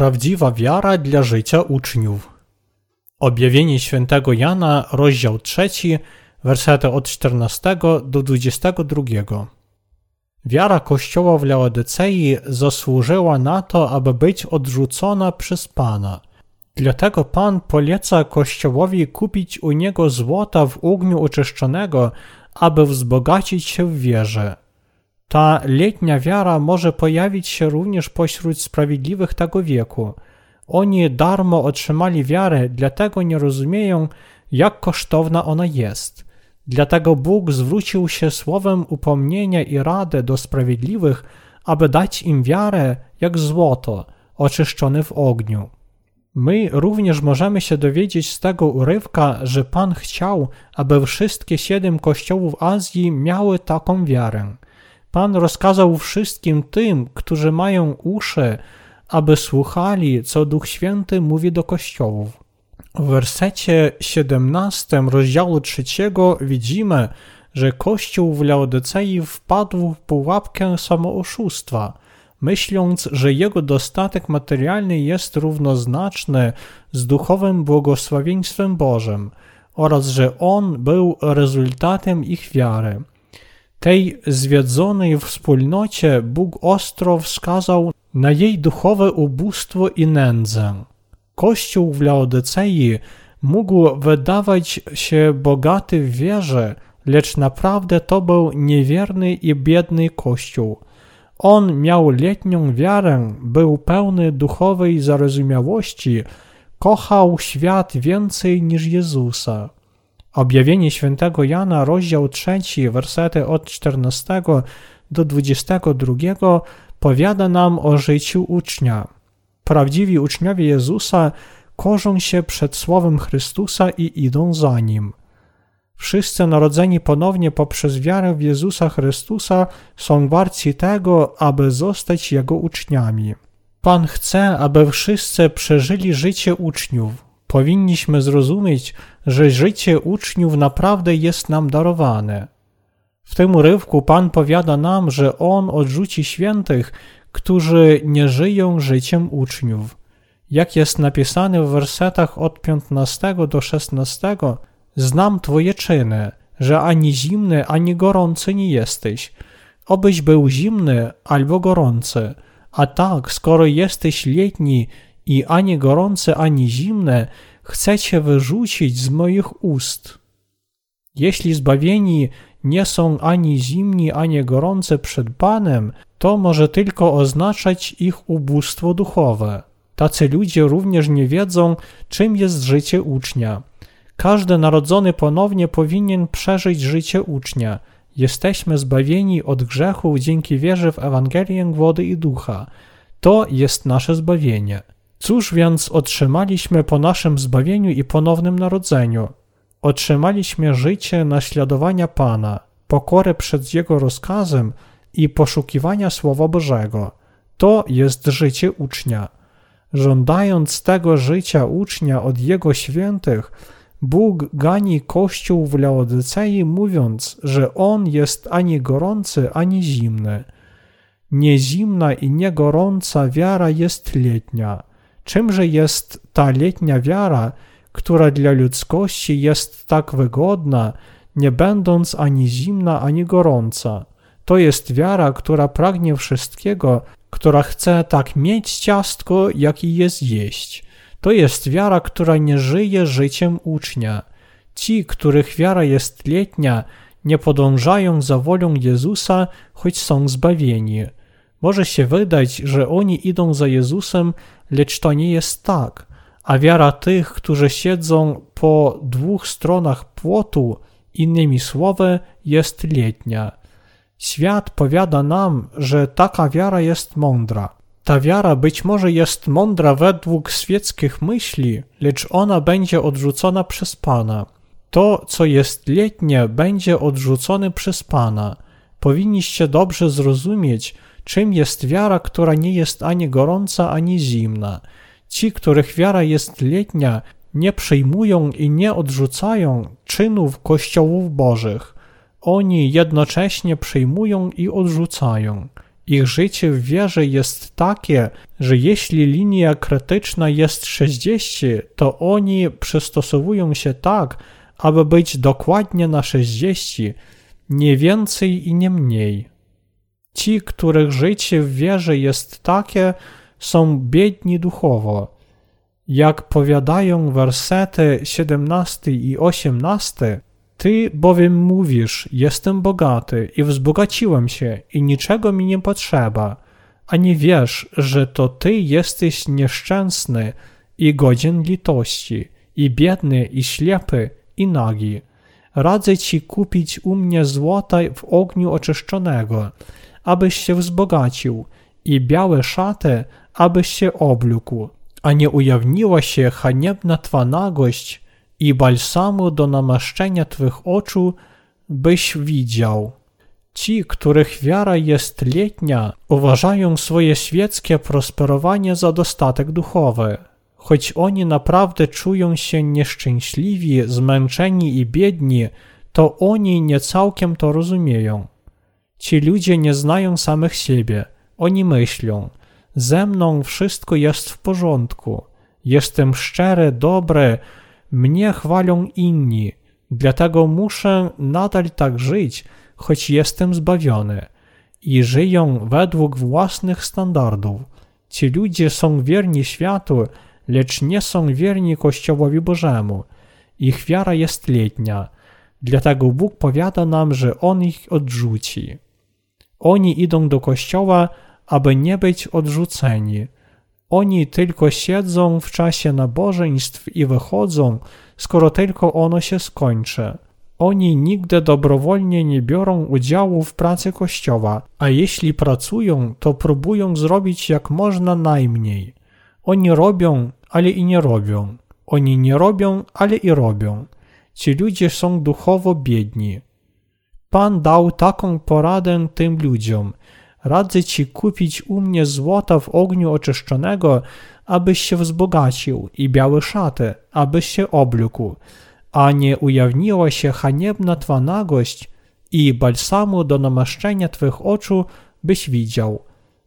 Prawdziwa wiara dla życia uczniów. Objawienie świętego Jana, rozdział 3, wersety od 14 do 22. Wiara Kościoła w Laodycei zasłużyła na to, aby być odrzucona przez Pana. Dlatego Pan poleca Kościołowi kupić u niego złota w ogniu oczyszczonego, aby wzbogacić się w wierze. Ta letnia wiara może pojawić się również pośród sprawiedliwych tego wieku. Oni darmo otrzymali wiarę, dlatego nie rozumieją, jak kosztowna ona jest. Dlatego Bóg zwrócił się słowem upomnienia i rady do sprawiedliwych, aby dać im wiarę jak złoto, oczyszczone w ogniu. My również możemy się dowiedzieć z tego urywka, że Pan chciał, aby wszystkie siedem kościołów Azji miały taką wiarę. Pan rozkazał wszystkim tym, którzy mają uszy, aby słuchali, co Duch Święty mówi do kościołów. W wersecie 17 rozdziału 3 widzimy, że Kościół w Laodycei wpadł w pułapkę samooszustwa, myśląc, że jego dostatek materialny jest równoznaczny z duchowym błogosławieństwem Bożym oraz że on był rezultatem ich wiary. Tej zwiedzonej wspólnocie Bóg ostro wskazał na jej duchowe ubóstwo i nędzę. Kościół w Laodycei mógł wydawać się bogaty w wierze, lecz naprawdę to był niewierny i biedny Kościół. On miał letnią wiarę, był pełny duchowej zarozumiałości, kochał świat więcej niż Jezusa. Objawienie świętego Jana, rozdział 3, wersety od 14 do 22 powiada nam o życiu ucznia. Prawdziwi uczniowie Jezusa korzą się przed słowem Chrystusa i idą za Nim. Wszyscy narodzeni ponownie poprzez wiarę w Jezusa Chrystusa są warci tego, aby zostać Jego uczniami. Pan chce, aby wszyscy przeżyli życie uczniów. Powinniśmy zrozumieć, że życie uczniów naprawdę jest nam darowane. W tym urywku Pan powiada nam, że On odrzuci świętych, którzy nie żyją życiem uczniów. Jak jest napisane w wersetach od 15 do 16, znam Twoje czyny, że ani zimny, ani gorący nie jesteś. Obyś był zimny albo gorący. A tak, skoro jesteś letni i ani gorący, ani zimny, chcecie wyrzucić z moich ust. Jeśli zbawieni nie są ani zimni, ani gorący przed Panem, to może tylko oznaczać ich ubóstwo duchowe. Tacy ludzie również nie wiedzą, czym jest życie ucznia. Każdy narodzony ponownie powinien przeżyć życie ucznia. Jesteśmy zbawieni od grzechu dzięki wierze w Ewangelię wody i ducha. To jest nasze zbawienie. Cóż więc otrzymaliśmy po naszym zbawieniu i ponownym narodzeniu? Otrzymaliśmy życie naśladowania Pana, pokorę przed Jego rozkazem i poszukiwania Słowa Bożego. To jest życie ucznia. Żądając tego życia ucznia od Jego świętych, Bóg gani Kościół w Laodycei, mówiąc, że on jest ani gorący, ani zimny. Niezimna i niegorąca wiara jest letnia. Czymże jest ta letnia wiara, która dla ludzkości jest tak wygodna, nie będąc ani zimna, ani gorąca? To jest wiara, która pragnie wszystkiego, która chce tak mieć ciastko, jak i je zjeść. To jest wiara, która nie żyje życiem ucznia. Ci, których wiara jest letnia, nie podążają za wolą Jezusa, choć są zbawieni. Może się wydać, że oni idą za Jezusem, lecz to nie jest tak. A wiara tych, którzy siedzą po dwóch stronach płotu, innymi słowy, jest letnia. Świat powiada nam, że taka wiara jest mądra. Ta wiara być może jest mądra według świeckich myśli, lecz ona będzie odrzucona przez Pana. To, co jest letnie, będzie odrzucone przez Pana. Powinniście dobrze zrozumieć, czym jest wiara, która nie jest ani gorąca, ani zimna. Ci, których wiara jest letnia, nie przyjmują i nie odrzucają czynów kościołów bożych. Oni jednocześnie przyjmują i odrzucają. Ich życie w wierze jest takie, że jeśli linia krytyczna jest 60, to oni przystosowują się tak, aby być dokładnie na 60, nie więcej i nie mniej. Ci, których życie w wierze jest takie, są biedni duchowo. Jak powiadają wersety 17 i 18, ty bowiem mówisz, jestem bogaty i wzbogaciłem się i niczego mi nie potrzeba, a nie wiesz, że to ty jesteś nieszczęsny i godzien litości, i biedny, i ślepy, i nagi. Radzę ci kupić u mnie złota w ogniu oczyszczonego, abyś się wzbogacił, i białe szaty, abyś się oblógł, a nie ujawniła się haniebna twa nagość i balsamu do namaszczenia twych oczu, byś widział. Ci, których wiara jest letnia, uważają swoje świeckie prosperowanie za dostatek duchowy. Choć oni naprawdę czują się nieszczęśliwi, zmęczeni i biedni, to oni nie całkiem to rozumieją. Ci ludzie nie znają samych siebie. Oni myślą, ze mną wszystko jest w porządku, jestem szczery, dobry, mnie chwalą inni, dlatego muszę nadal tak żyć, choć jestem zbawiony. I żyją według własnych standardów. Ci ludzie są wierni światu, lecz nie są wierni Kościołowi Bożemu. Ich wiara jest letnia, dlatego Bóg powiada nam, że On ich odrzuci. Oni idą do Kościoła, aby nie być odrzuceni. Oni tylko siedzą w czasie nabożeństw i wychodzą, skoro tylko ono się skończy. Oni nigdy dobrowolnie nie biorą udziału w pracy Kościoła, a jeśli pracują, to próbują zrobić jak można najmniej. Oni robią, ale i nie robią. Oni nie robią, ale i robią. Ci ludzie są duchowo biedni. Pan dał taką poradę tym ludziom. Radzę ci kupić u mnie złota w ogniu oczyszczonego, abyś się wzbogacił, i białe szaty, abyś się oblógł, a nie ujawniła się haniebna twa nagość i balsamu do namaszczenia twych oczu, byś widział.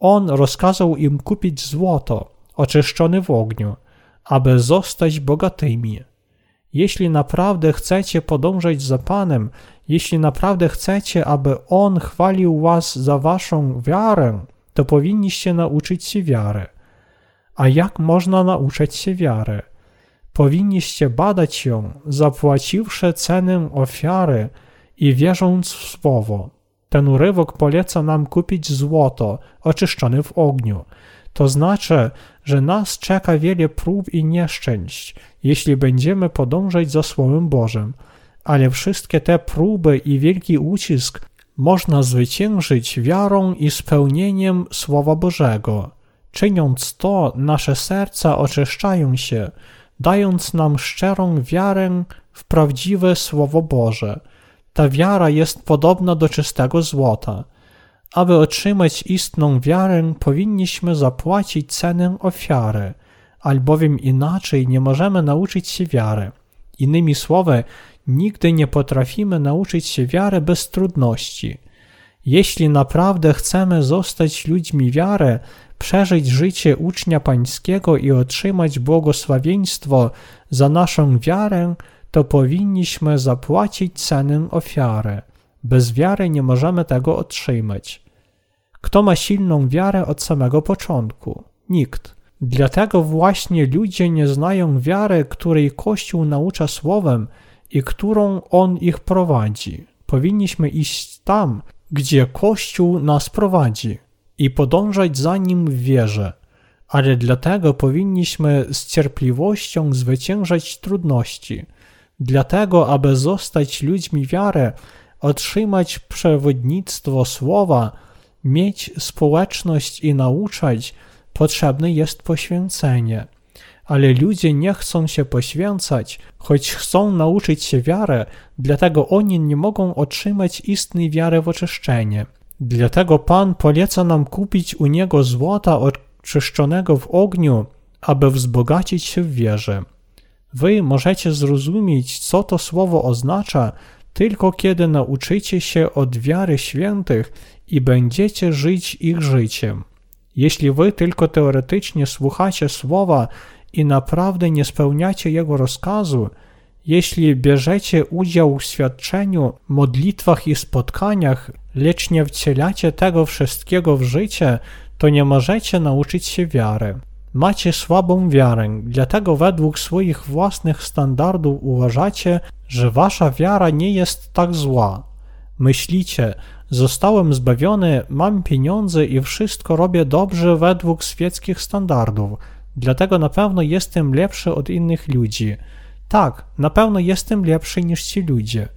On rozkazał im kupić złoto, oczyszczone w ogniu, aby zostać bogatymi. Jeśli naprawdę chcecie podążać za Panem, jeśli naprawdę chcecie, aby On chwalił was za waszą wiarę, to powinniście nauczyć się wiary. A jak można nauczyć się wiary? Powinniście badać ją, zapłaciwszy cenę ofiary i wierząc w słowo. Ten urywek poleca nam kupić złoto oczyszczone w ogniu. To znaczy, że nas czeka wiele prób i nieszczęść, jeśli będziemy podążać za Słowem Bożym, ale wszystkie te próby i wielki ucisk można zwyciężyć wiarą i spełnieniem Słowa Bożego. Czyniąc to, nasze serca oczyszczają się, dając nam szczerą wiarę w prawdziwe Słowo Boże. Ta wiara jest podobna do czystego złota. Aby otrzymać istną wiarę, powinniśmy zapłacić cenę ofiary, albowiem inaczej nie możemy nauczyć się wiary. Innymi słowy, nigdy nie potrafimy nauczyć się wiary bez trudności. Jeśli naprawdę chcemy zostać ludźmi wiary, przeżyć życie ucznia pańskiego i otrzymać błogosławieństwo za naszą wiarę, to powinniśmy zapłacić cenę ofiary. Bez wiary nie możemy tego otrzymać. Kto ma silną wiarę od samego początku? Nikt. Dlatego właśnie ludzie nie znają wiary, której Kościół naucza słowem i którą on ich prowadzi. Powinniśmy iść tam, gdzie Kościół nas prowadzi i podążać za nim w wierze, ale dlatego powinniśmy z cierpliwością zwyciężać trudności. Dlatego, aby zostać ludźmi wiary, otrzymać przewodnictwo słowa, mieć społeczność i nauczać, potrzebne jest poświęcenie. Ale ludzie nie chcą się poświęcać, choć chcą nauczyć się wiarę, dlatego oni nie mogą otrzymać istnej wiary w oczyszczenie. Dlatego Pan poleca nam kupić u Niego złota oczyszczonego w ogniu, aby wzbogacić się w wierze. Wy możecie zrozumieć, co to słowo oznacza, tylko kiedy nauczycie się od wiary świętych i będziecie żyć ich życiem. Jeśli wy tylko teoretycznie słuchacie słowa i naprawdę nie spełniacie jego rozkazu, jeśli bierzecie udział w świadczeniu, modlitwach i spotkaniach, lecz nie wcielacie tego wszystkiego w życie, to nie możecie nauczyć się wiary. Macie słabą wiarę, dlatego według swoich własnych standardów uważacie, że wasza wiara nie jest tak zła. Myślicie, zostałem zbawiony, mam pieniądze i wszystko robię dobrze według świeckich standardów, dlatego na pewno jestem lepszy od innych ludzi. Tak, na pewno jestem lepszy niż ci ludzie.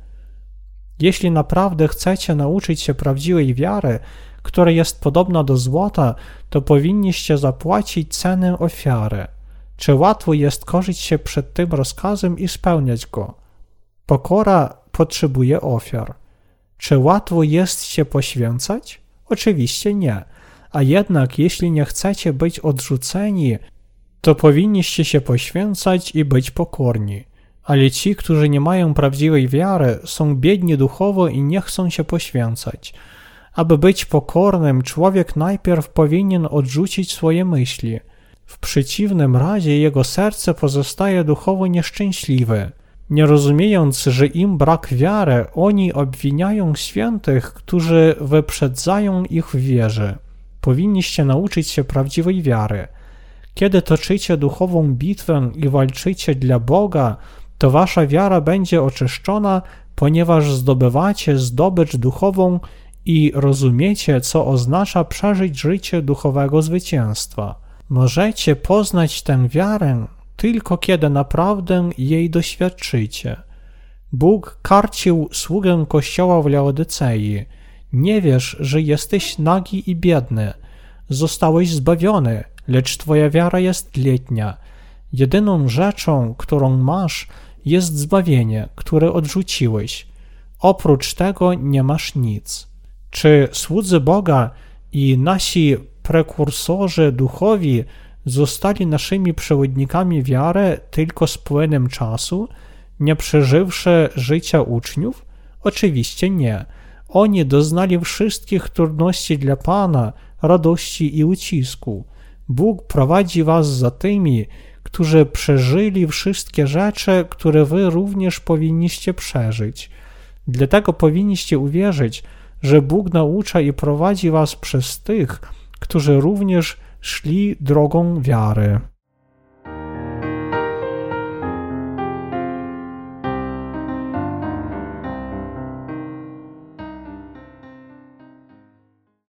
Jeśli naprawdę chcecie nauczyć się prawdziwej wiary, która jest podobna do złota, to powinniście zapłacić cenę ofiary. Czy łatwo jest korzyć się przed tym rozkazem i spełniać go? Pokora potrzebuje ofiar. Czy łatwo jest się poświęcać? Oczywiście nie. A jednak, jeśli nie chcecie być odrzuceni, to powinniście się poświęcać i być pokorni. Ale ci, którzy nie mają prawdziwej wiary, są biedni duchowo i nie chcą się poświęcać. Aby być pokornym, człowiek najpierw powinien odrzucić swoje myśli. W przeciwnym razie jego serce pozostaje duchowo nieszczęśliwe. Nie rozumiejąc, że im brak wiary, oni obwiniają świętych, którzy wyprzedzają ich w wierze. Powinniście nauczyć się prawdziwej wiary. Kiedy toczycie duchową bitwę i walczycie dla Boga, to wasza wiara będzie oczyszczona, ponieważ zdobywacie zdobycz duchową i rozumiecie, co oznacza przeżyć życie duchowego zwycięstwa. Możecie poznać tę wiarę tylko kiedy naprawdę jej doświadczycie. Bóg karcił sługę kościoła w Laodycei. Nie wiesz, że jesteś nagi i biedny. Zostałeś zbawiony, lecz twoja wiara jest letnia. Jedyną rzeczą, którą masz, jest zbawienie, które odrzuciłeś. Oprócz tego nie masz nic. Czy słudzy Boga i nasi prekursorzy duchowi zostali naszymi przewodnikami wiary tylko z płynem czasu, nie przeżywszy życia uczniów? Oczywiście nie. Oni doznali wszystkich trudności dla Pana, radości i ucisku. Bóg prowadzi was za tymi, którzy przeżyli wszystkie rzeczy, które wy również powinniście przeżyć. Dlatego powinniście uwierzyć, że Bóg naucza i prowadzi was przez tych, którzy również szli drogą wiary.